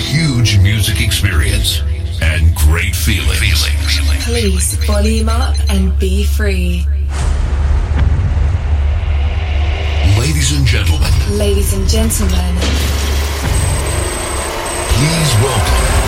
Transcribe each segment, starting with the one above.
huge music experience and great feelings. Please volume up and be free. Ladies and gentlemen. Ladies and gentlemen. Please welcome.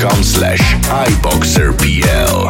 facebook.com slash iboxerpl.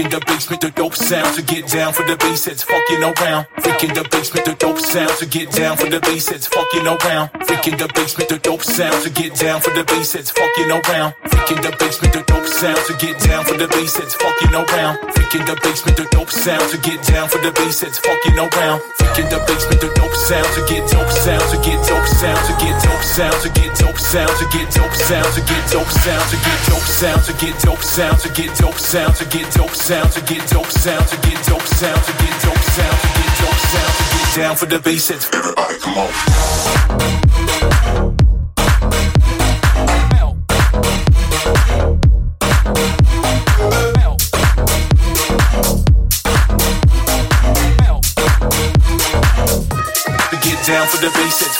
Freaking the basement, the dope sound to get down for the bass, it's fucking around. Freaking the basement, the dope sound to get down for the bass, it's fucking around. Freaking the basement, the dope sound to get down for the bass, it's fucking around. Freaking the basement, the dope sound to get down for the bass, it's fucking around. Freaking the basement, the dope sound to get down for the bass, it's fucking around. Freaking the basement, the dope sound to get dope sound to get dope sound to get dope sound to get dope sound to get dope sound to get dope sound to get dope sound to get dope sound to get dope sound to get dope sound to get dope sound to get dope sound to get dope sound to get dope sound to get down for the bass. Everybody, come on. Down for the basics.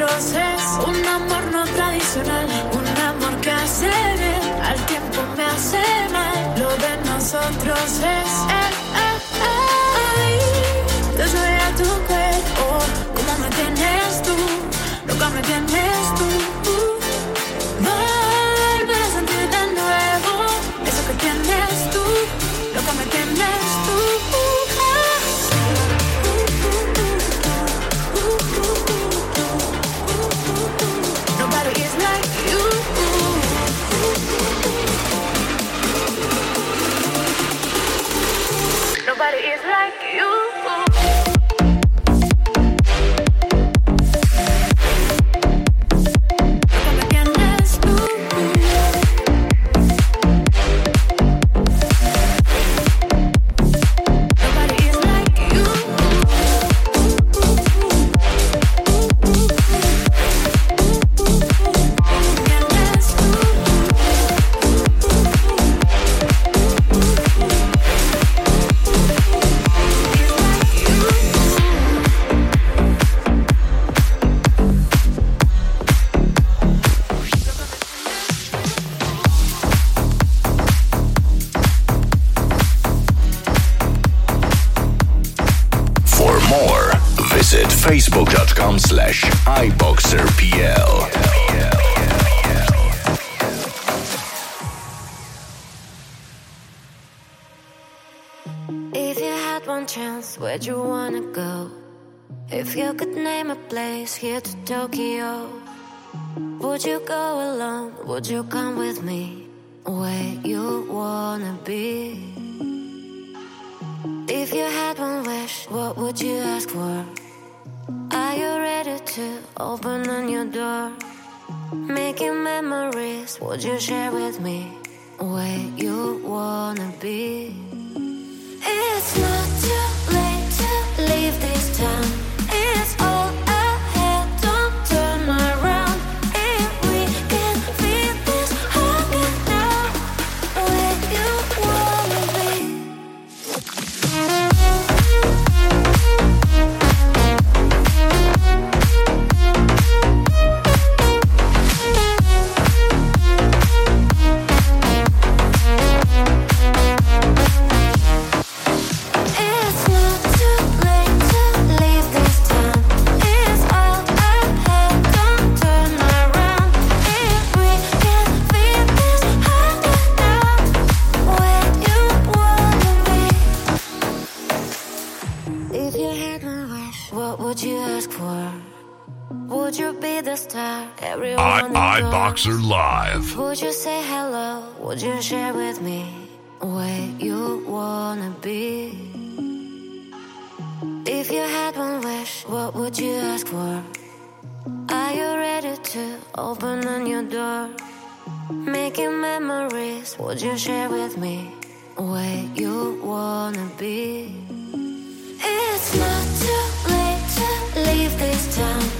nosotros es un amor no tradicional, un amor que hace bien, al tiempo me hace mal. Lo de nosotros es el Would you come with me? Where you wanna be? If you had one wish, what would you ask for? Are you ready to open a new door? Making memories, would you share with me? Where you wanna be? It's not too late to leave this town. iBoxer Live. Would you say hello? Would you share with me where you wanna be? If you had one wish, what would you ask for? Are you ready to open a new door? Making memories, would you share with me where you wanna be? It's not too late to leave this town.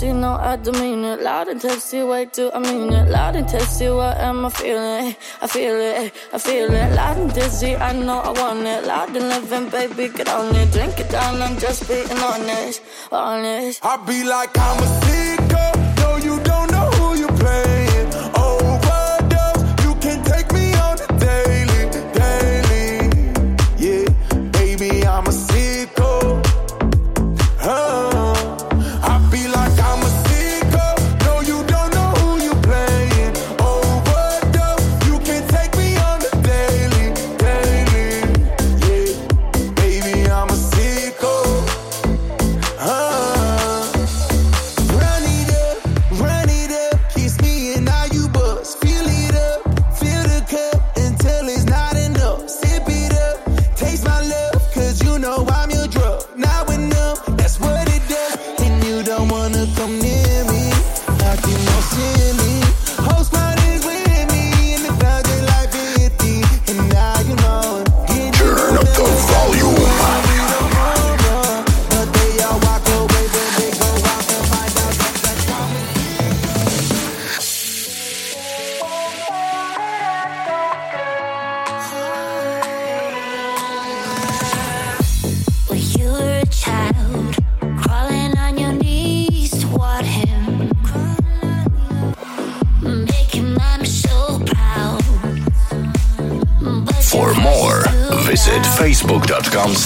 You no, I don't mean it. Loud and tipsy, way too, I mean it. Loud and tipsy, what am I feeling? I feel it, I feel it. Loud and dizzy, I know I want it. Loud and living, baby, get on it. Drink it down, I'm just being honest, honest. I be like, I'm a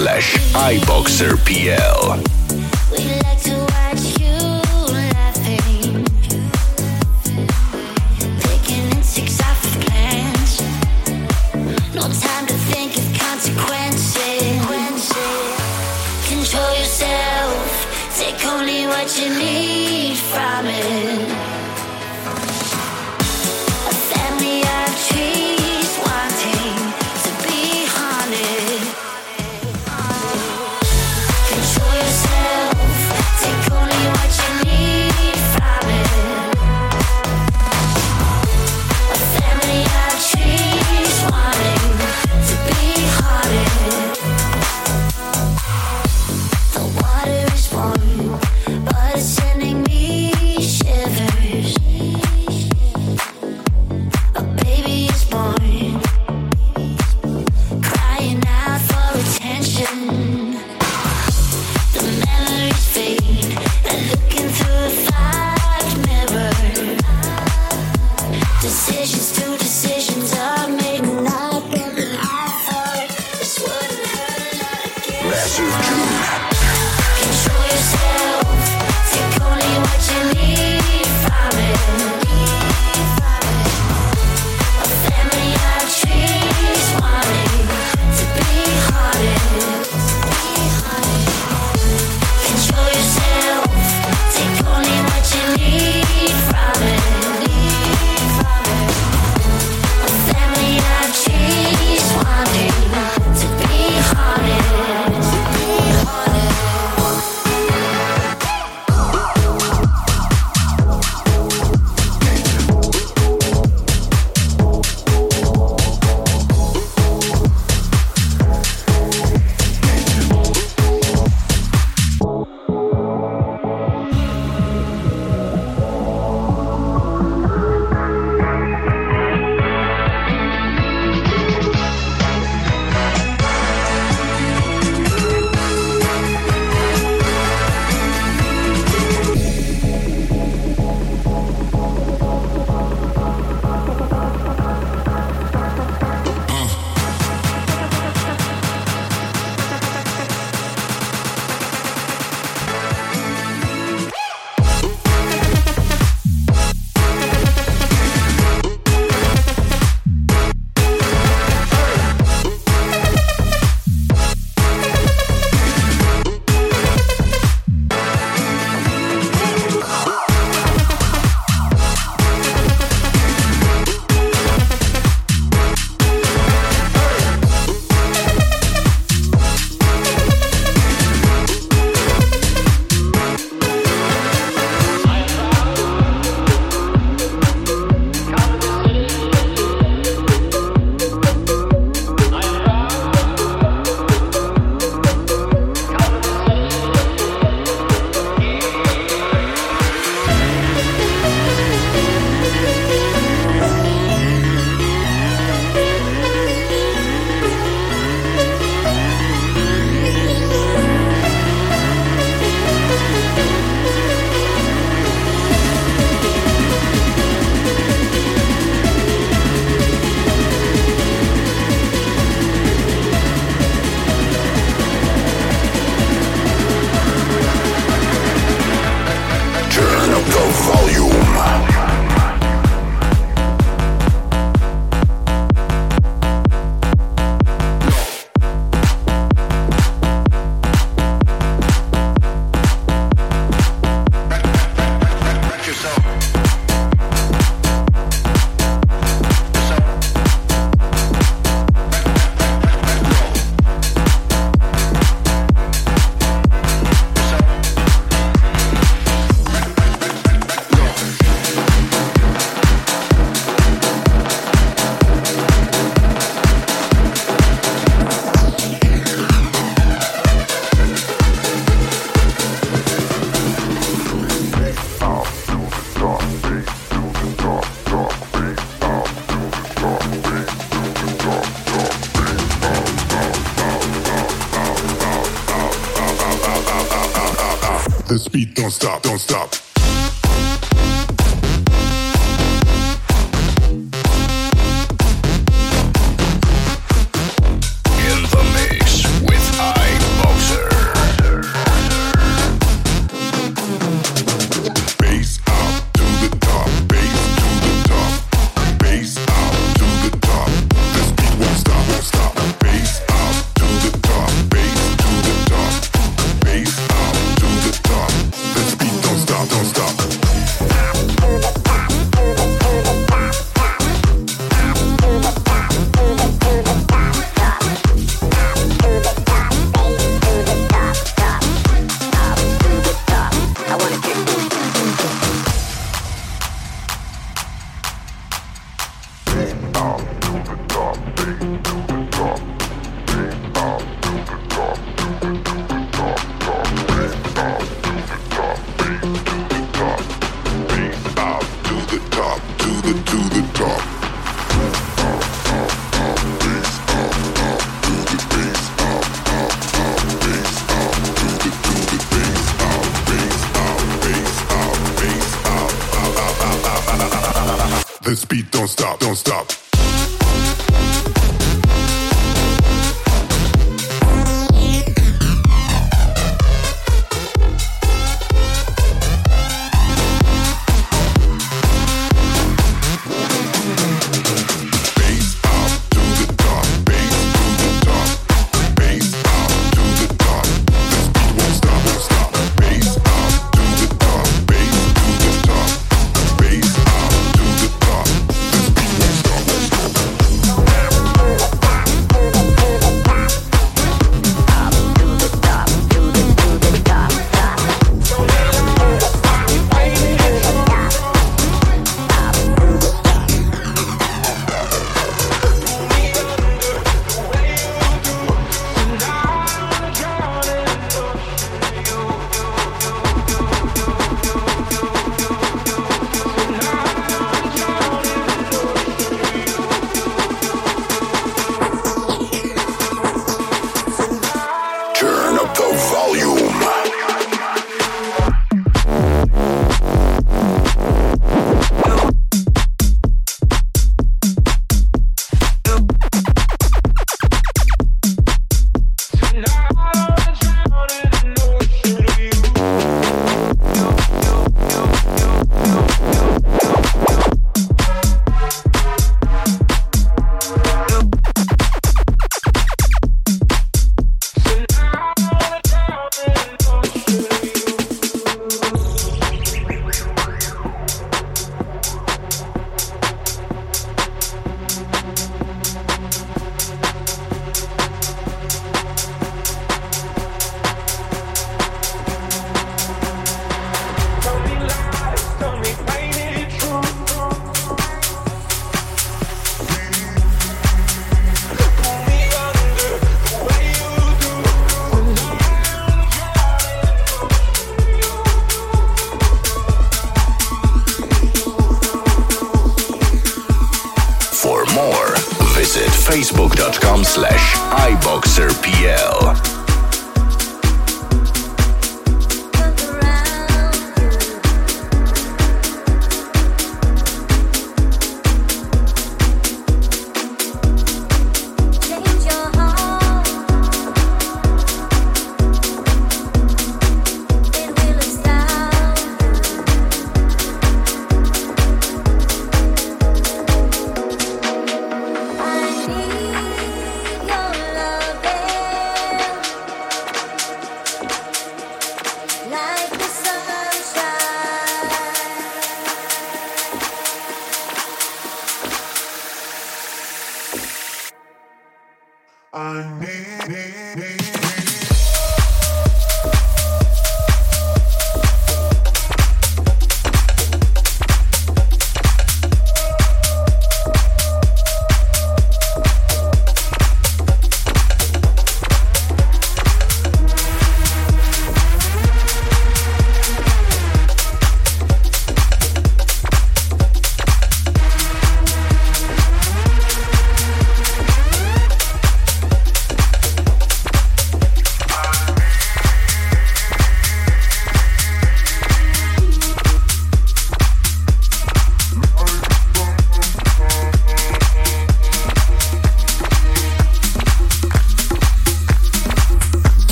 slash. Stop, don't stop.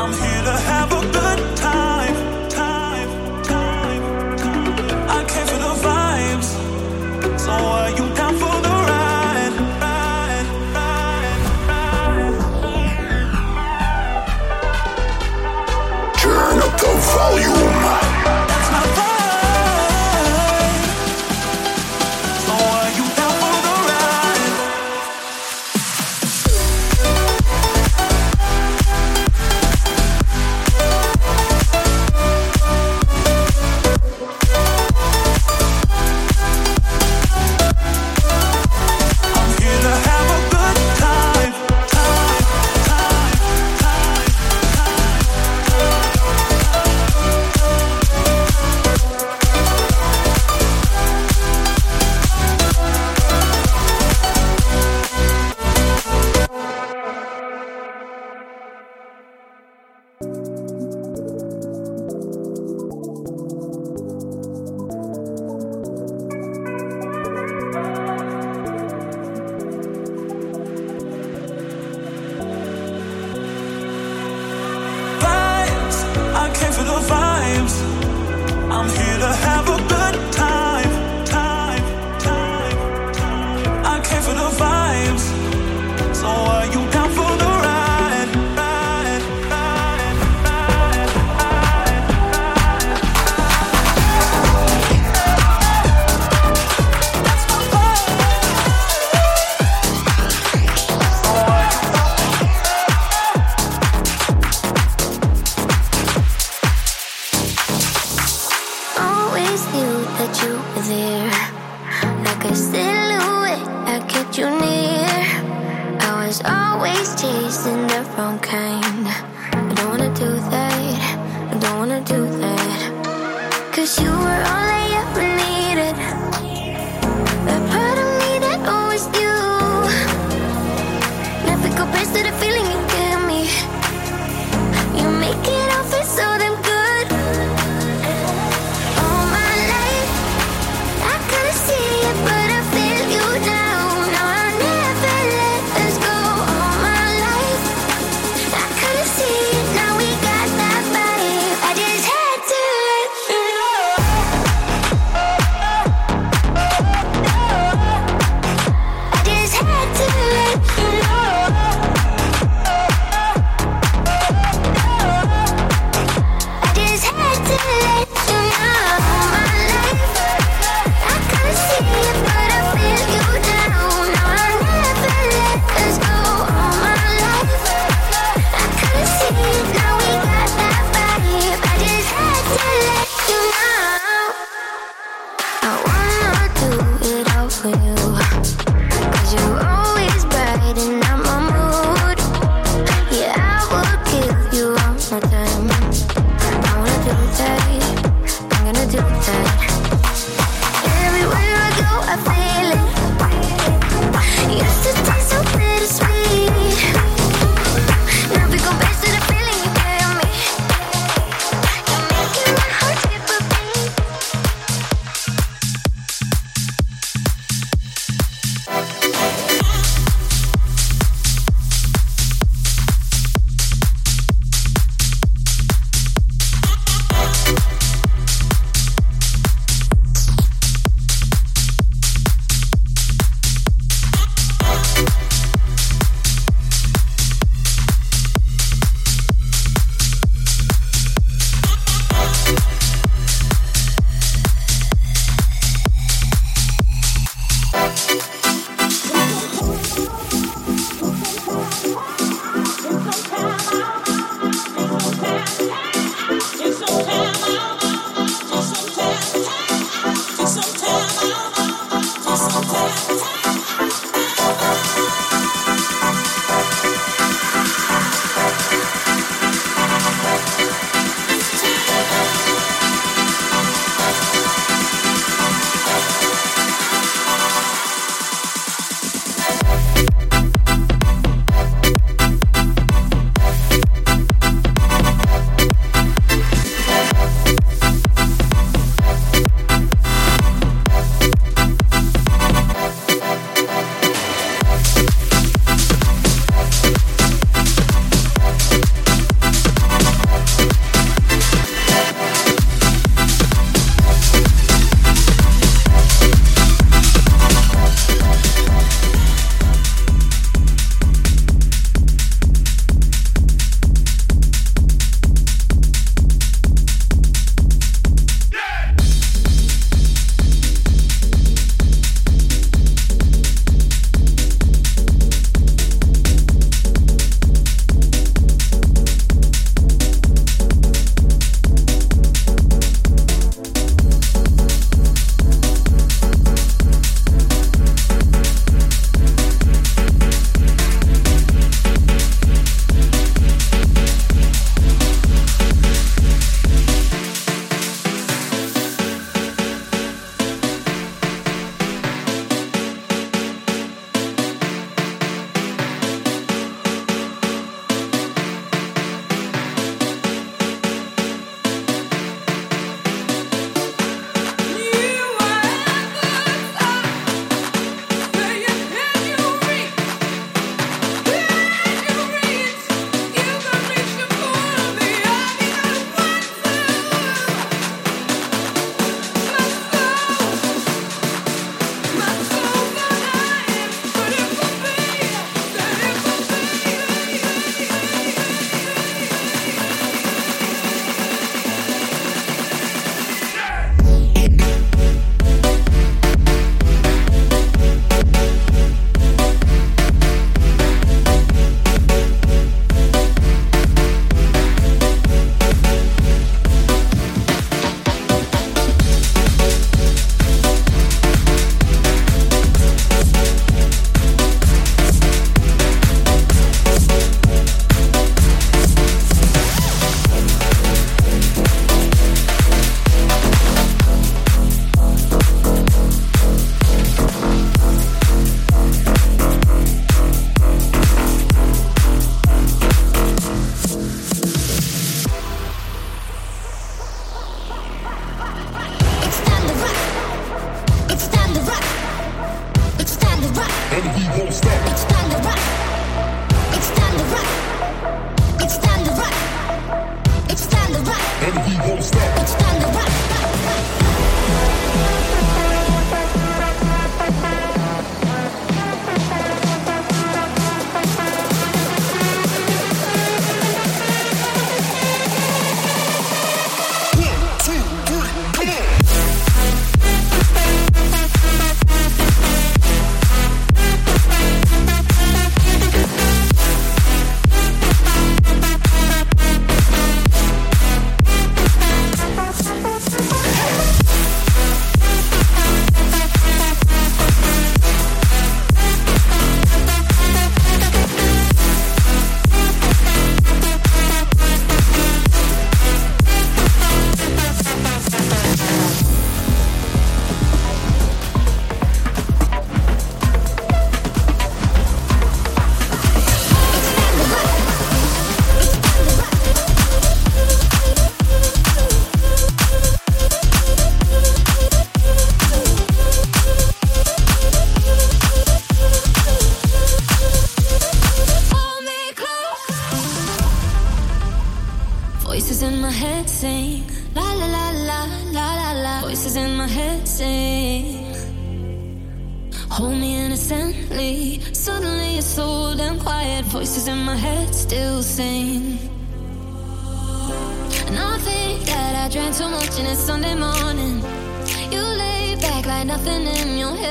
I'm here to have a good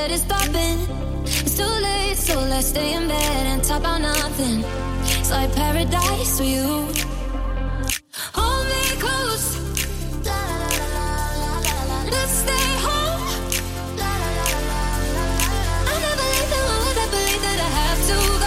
head is popping. It's too late, so let's stay in bed and talk about nothing. It's like paradise for you. Hold me close. Let's stay home. I never leave, and will never believe that I have to.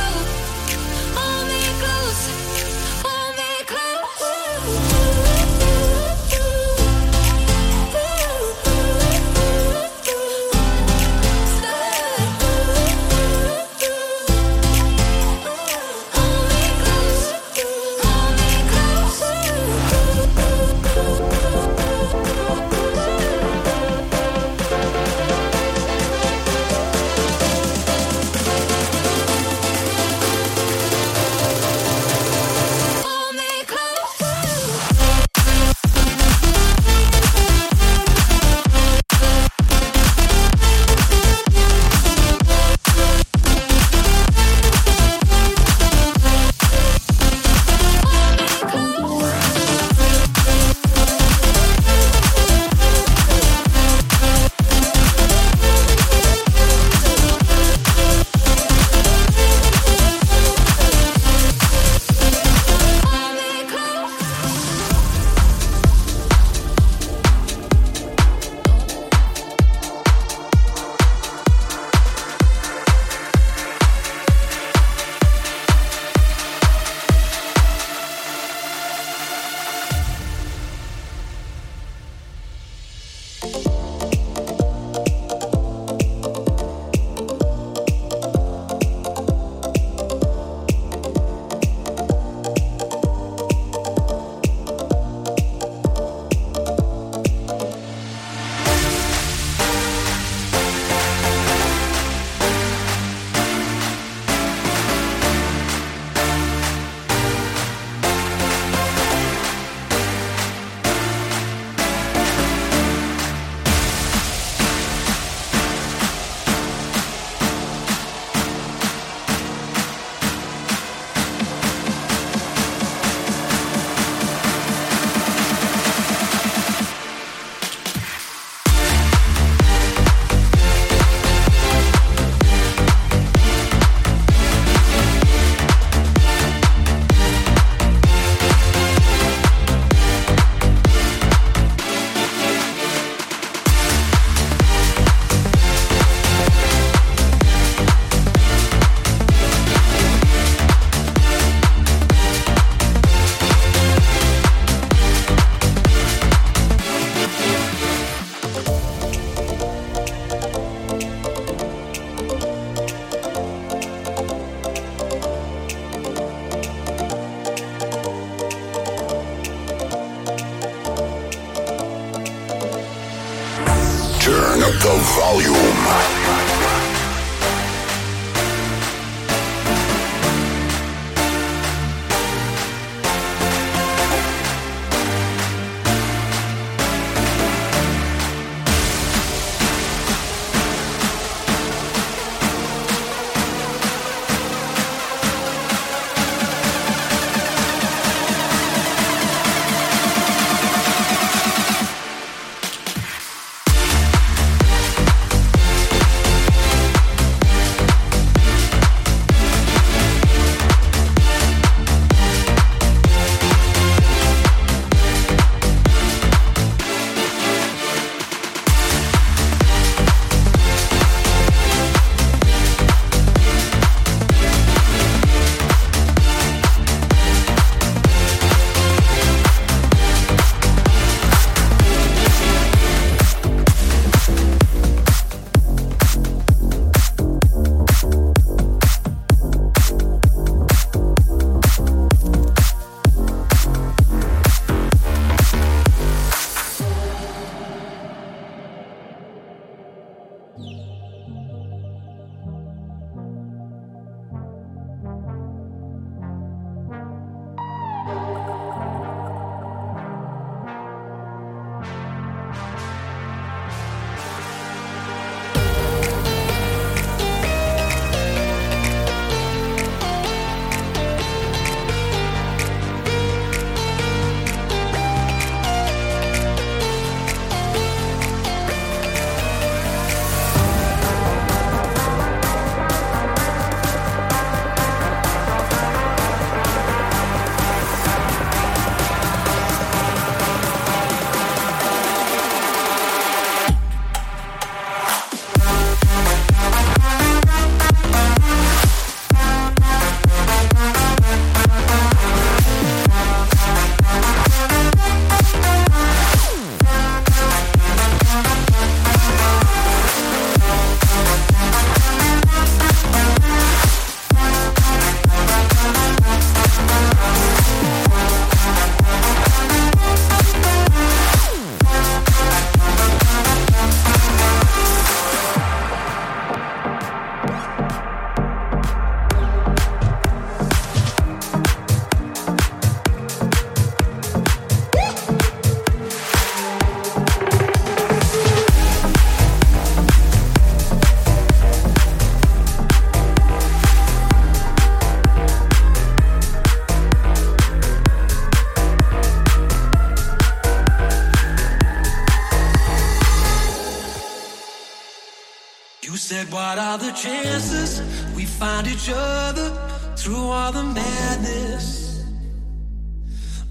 Chances we find each other through all the madness?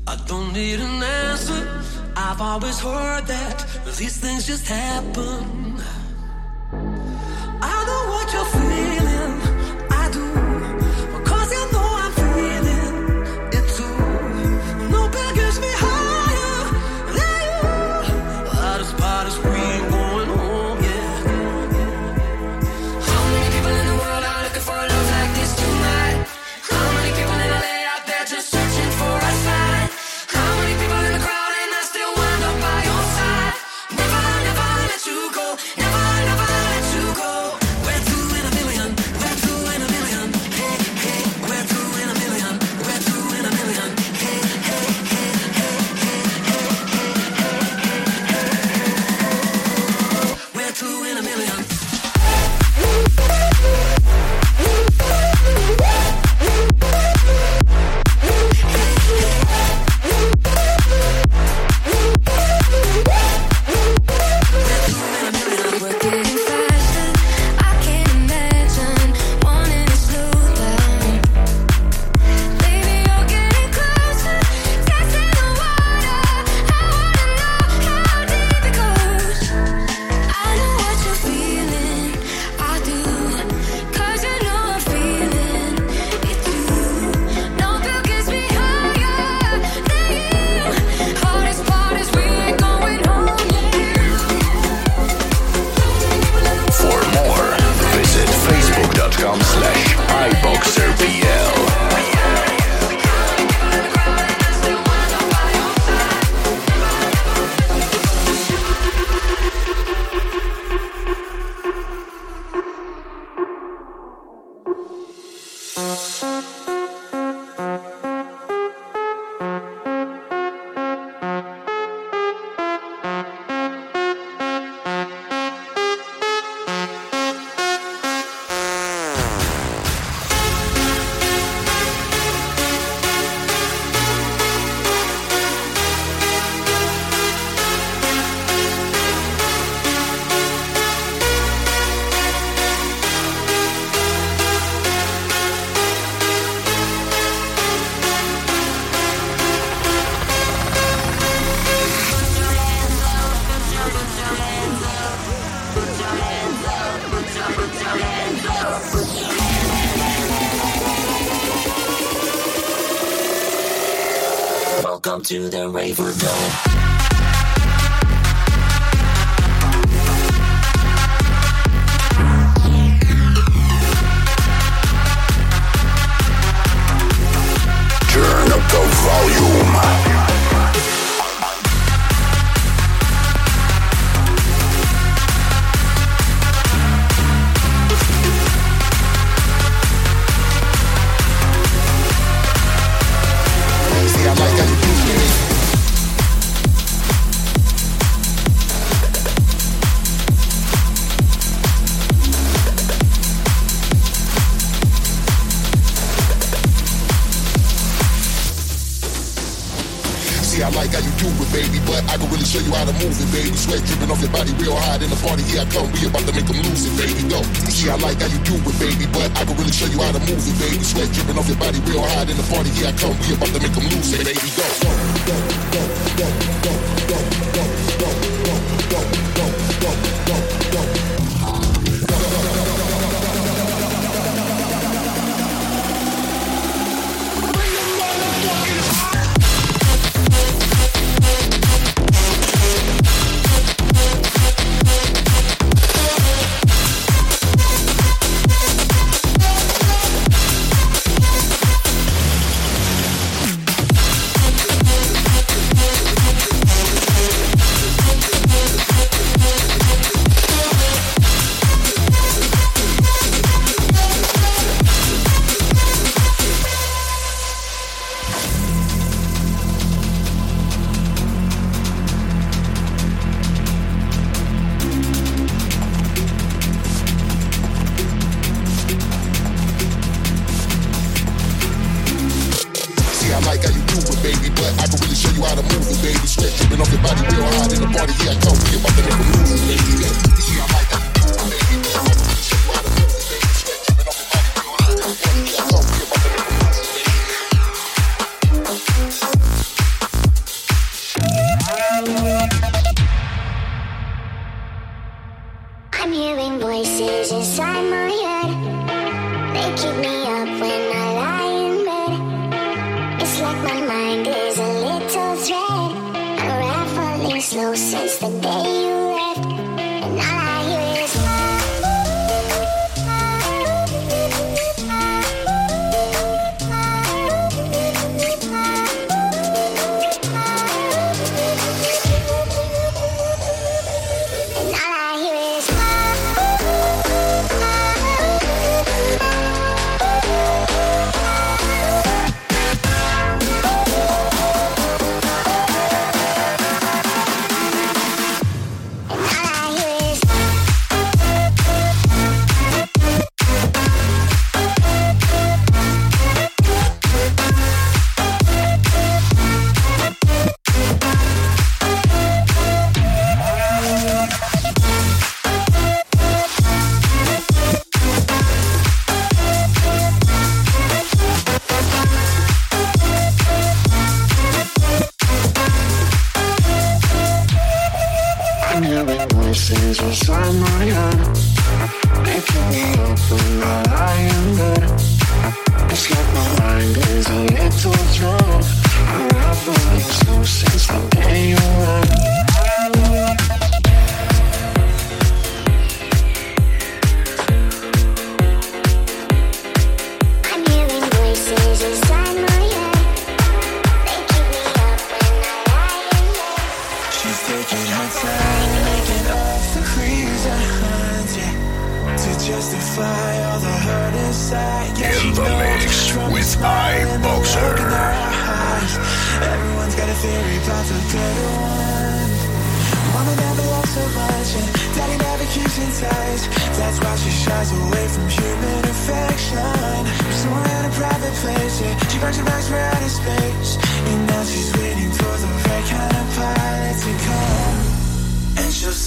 I don't need an answer. I've always heard that these things just happen. Welcome to the Raver Dome. Turn up the volume. sweat dripping off your body real hot in the party. Here I come, we about to make them lose it, baby. Go. See, I like how you do it, baby, but I can really show you how to move it, baby. Sweat dripping off your body real hot in the party. Here I come, we about to make them lose it, baby. Go. Go, go, go, go, go, go, go, go, go, go, go, go, go.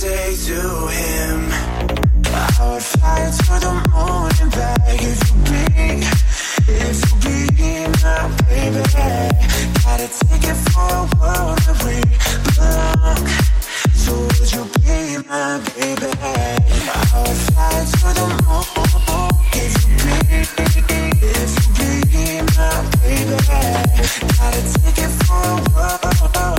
say to him, I would fly to the moon and back if you be, if you be my baby. Gotta take it for a world that we belong. So would you be my baby? I would fly to the moon if you be, if you be my baby. Gotta take it for a world.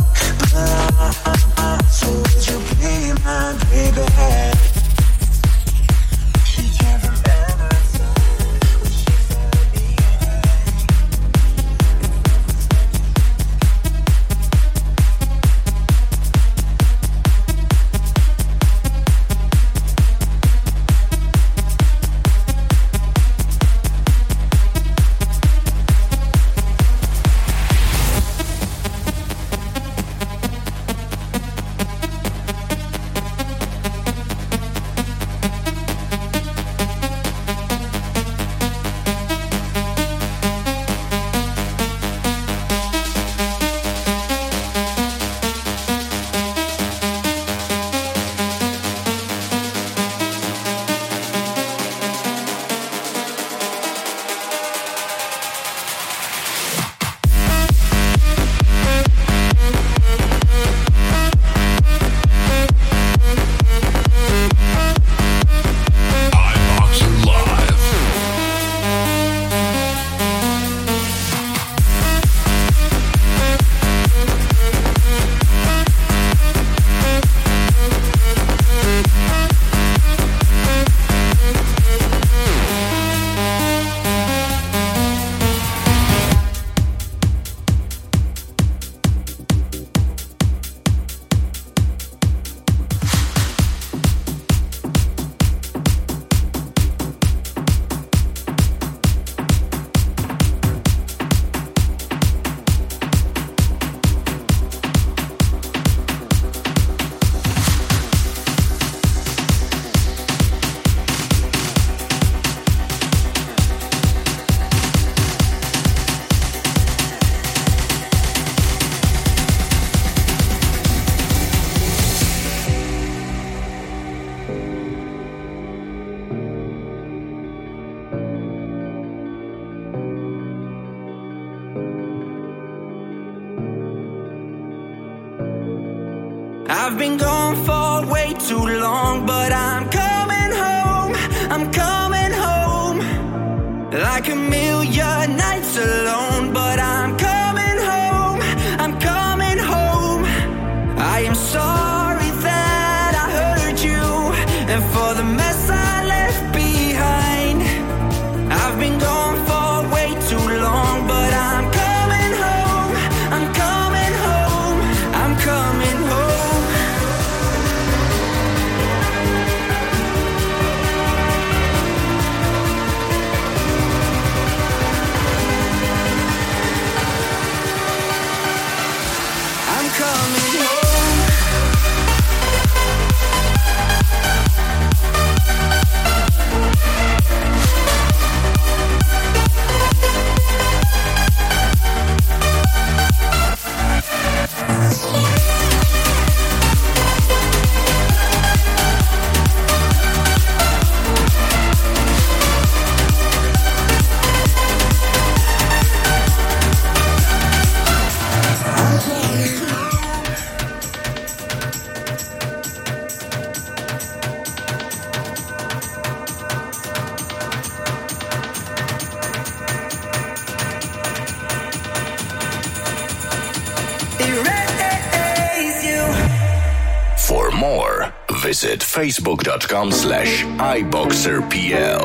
facebook.com slash iboxerpl.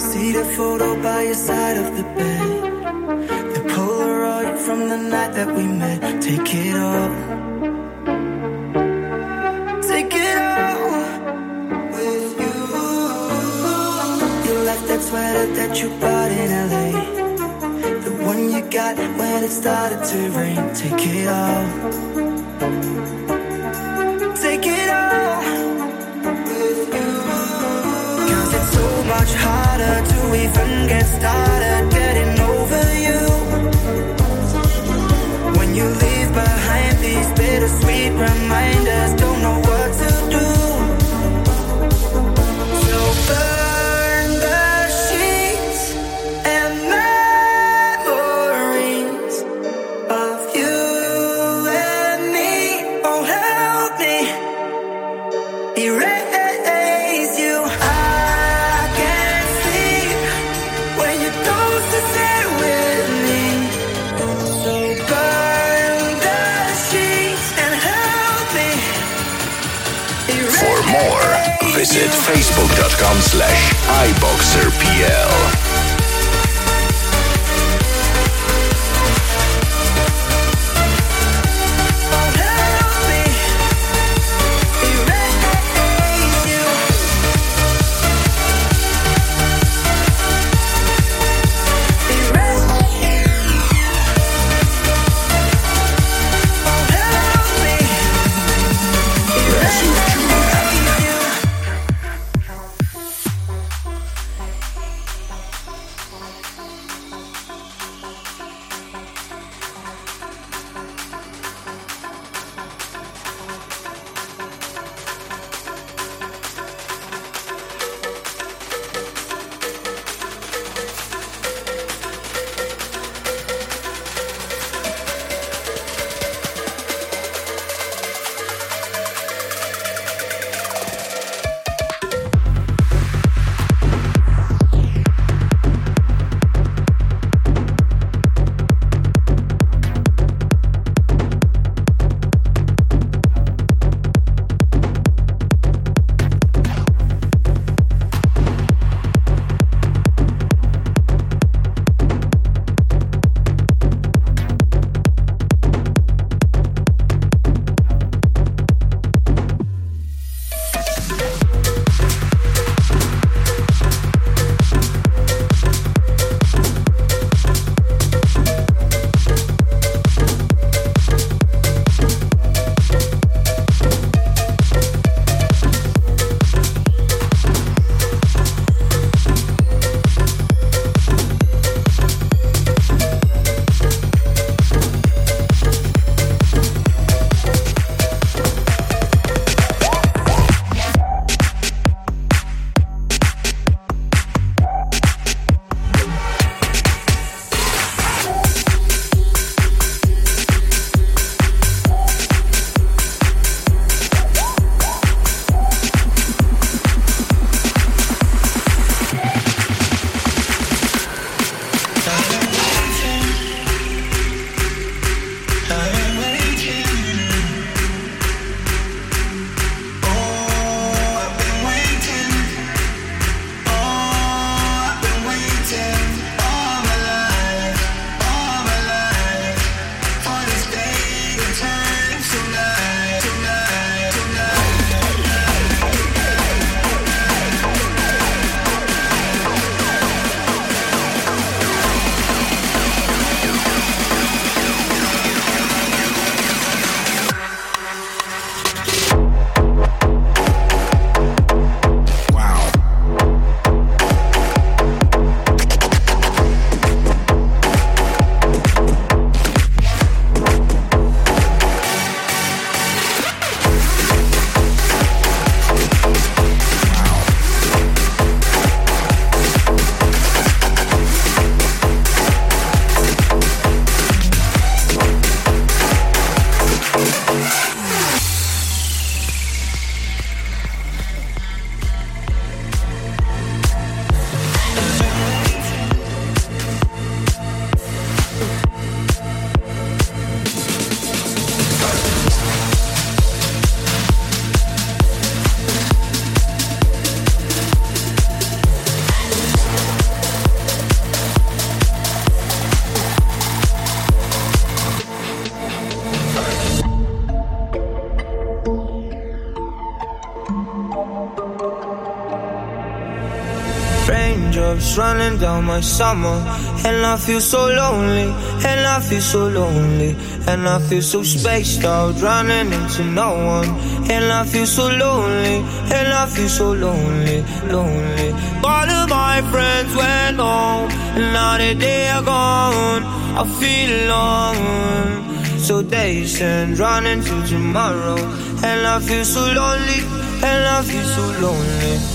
See the photo by your side of the bed. The Polaroid from the night that we met. Take it all. Take it all with you. You left that sweater that you bought got when it started to rain. Take it all. Take it all with you. Cause it's so much harder to even get started getting over you. When you leave behind these bittersweet reminders, don't know visit facebook.com slash iboxerpl. running down my summer. And I feel so lonely, and I feel so lonely. And I feel so spaced out, running into no one. And I feel so lonely, and I feel so lonely, lonely. All of my friends went home, and now that they are gone, I feel alone. So days and running to tomorrow. And I feel so lonely, and I feel so lonely.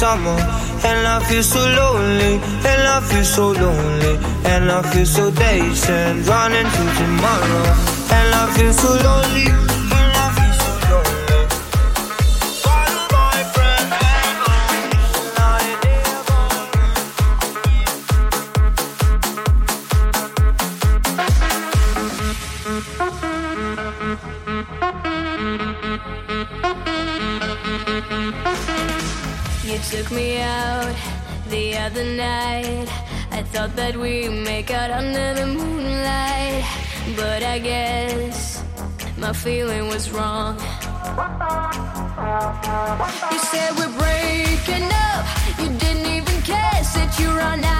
summer. And I feel so lonely, and I feel so lonely, and I feel so dazed and running to tomorrow. And I feel so lonely. other night. I thought that we'd make out under the moonlight But I guess my feeling was wrong. You said we're breaking up. You didn't even care, said you run out.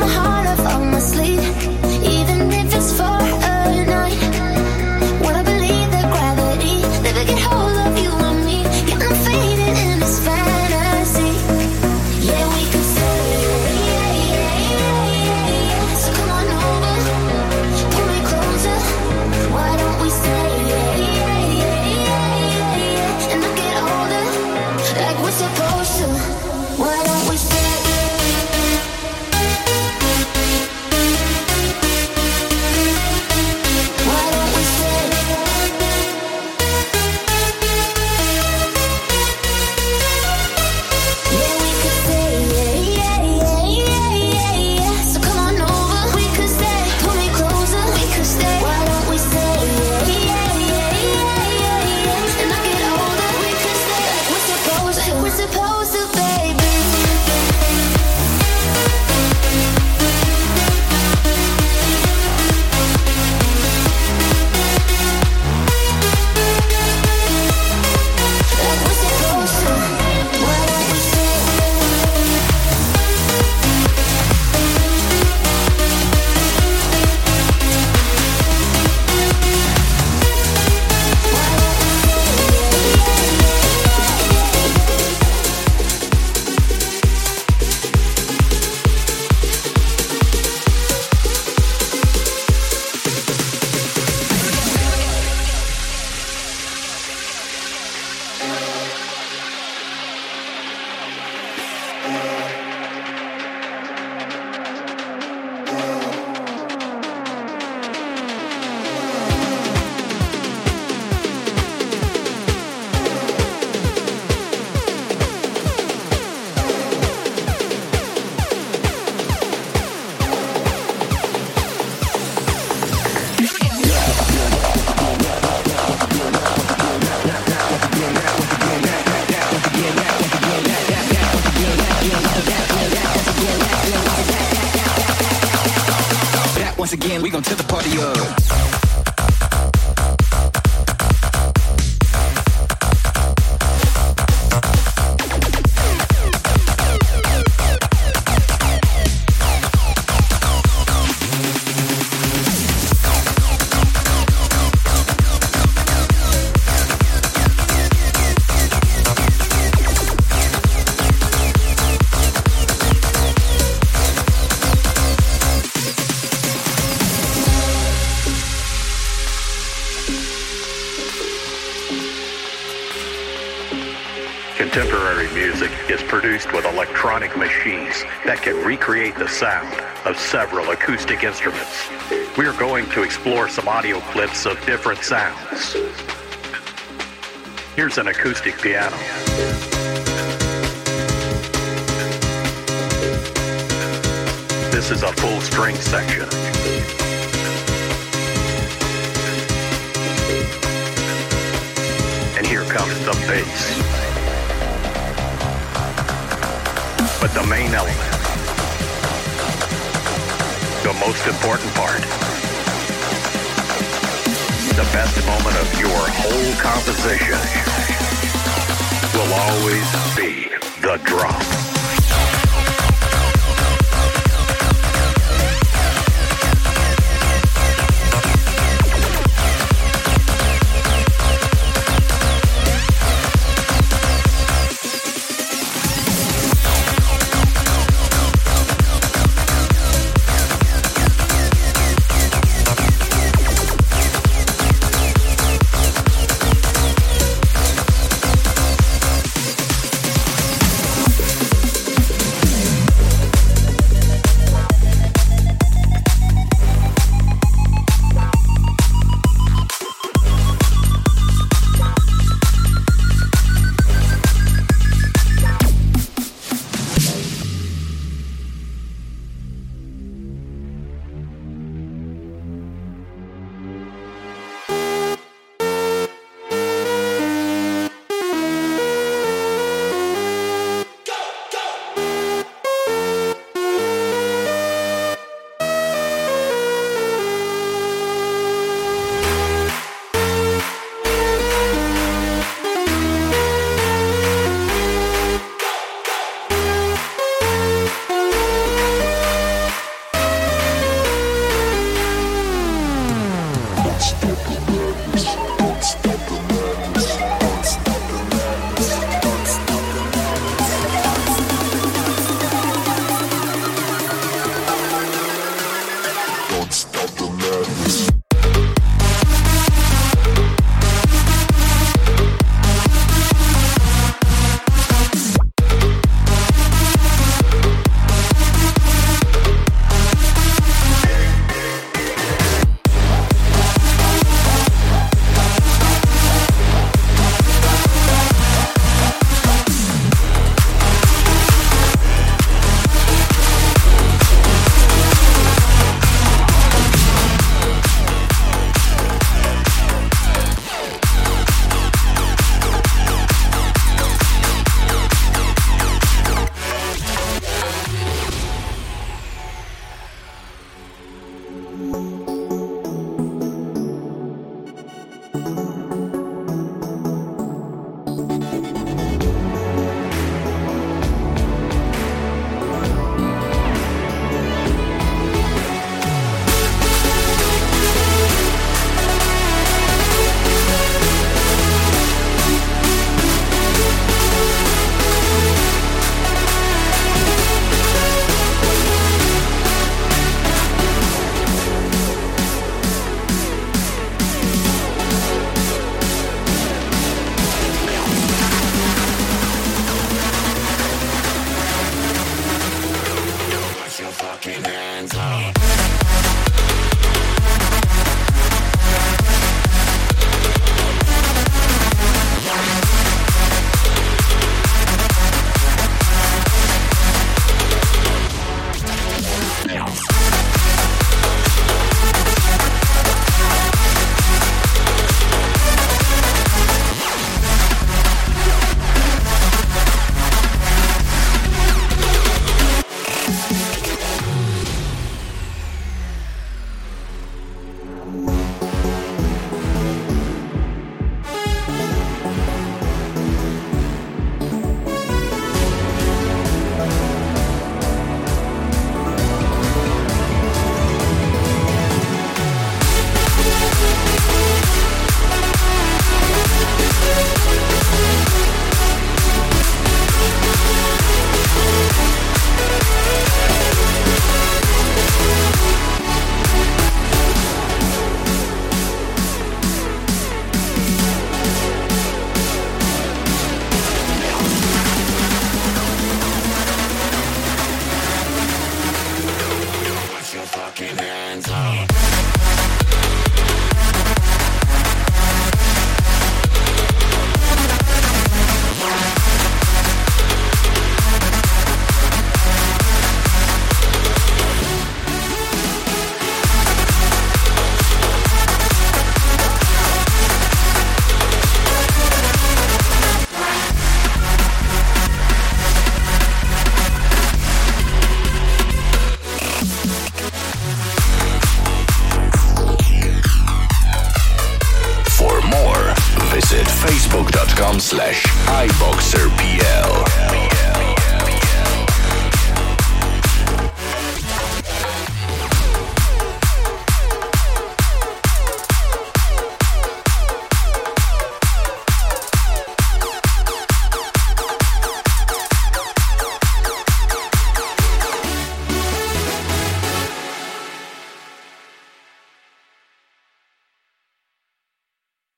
My heart can recreate the sound of several acoustic instruments. We are going to explore some audio clips of different sounds. Here's an acoustic piano. This is a full string section. And here comes the bass. But the main element, the most important part, the best moment of your whole composition will always be the drop.